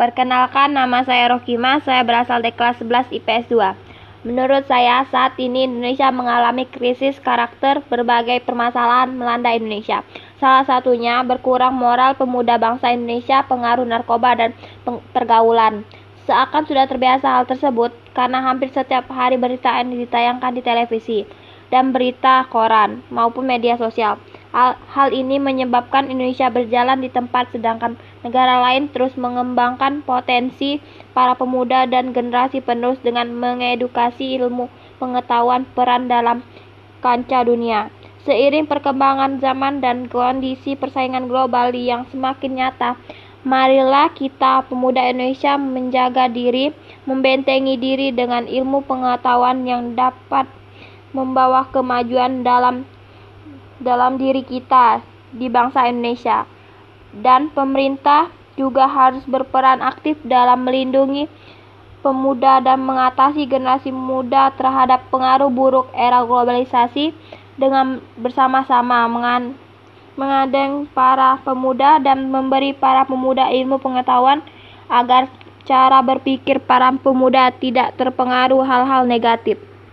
Perkenalkan, nama saya Rohima, saya berasal dari kelas 11 IPS 2. Menurut saya, saat ini Indonesia mengalami krisis karakter berbagai permasalahan melanda Indonesia. Salah satunya berkurang moral pemuda bangsa Indonesia, pengaruh narkoba dan pergaulan. Seakan sudah terbiasa hal tersebut karena hampir setiap hari berita yang ditayangkan di televisi dan berita koran maupun media sosial. Hal ini menyebabkan Indonesia berjalan di tempat sedangkan negara lain terus mengembangkan potensi para pemuda dan generasi penerus dengan mengedukasi ilmu pengetahuan peran dalam kancah dunia. Seiring perkembangan zaman dan kondisi persaingan global yang semakin nyata, marilah kita pemuda Indonesia menjaga diri, membentengi diri dengan ilmu pengetahuan yang dapat membawa kemajuan dalam dalam diri kita di bangsa Indonesia. Dan pemerintah juga harus berperan aktif dalam melindungi pemuda dan mengatasi generasi muda terhadap pengaruh buruk era globalisasi dengan bersama-sama mengadeng para pemuda dan memberi para pemuda ilmu pengetahuan agar cara berpikir para pemuda tidak terpengaruh hal-hal negatif.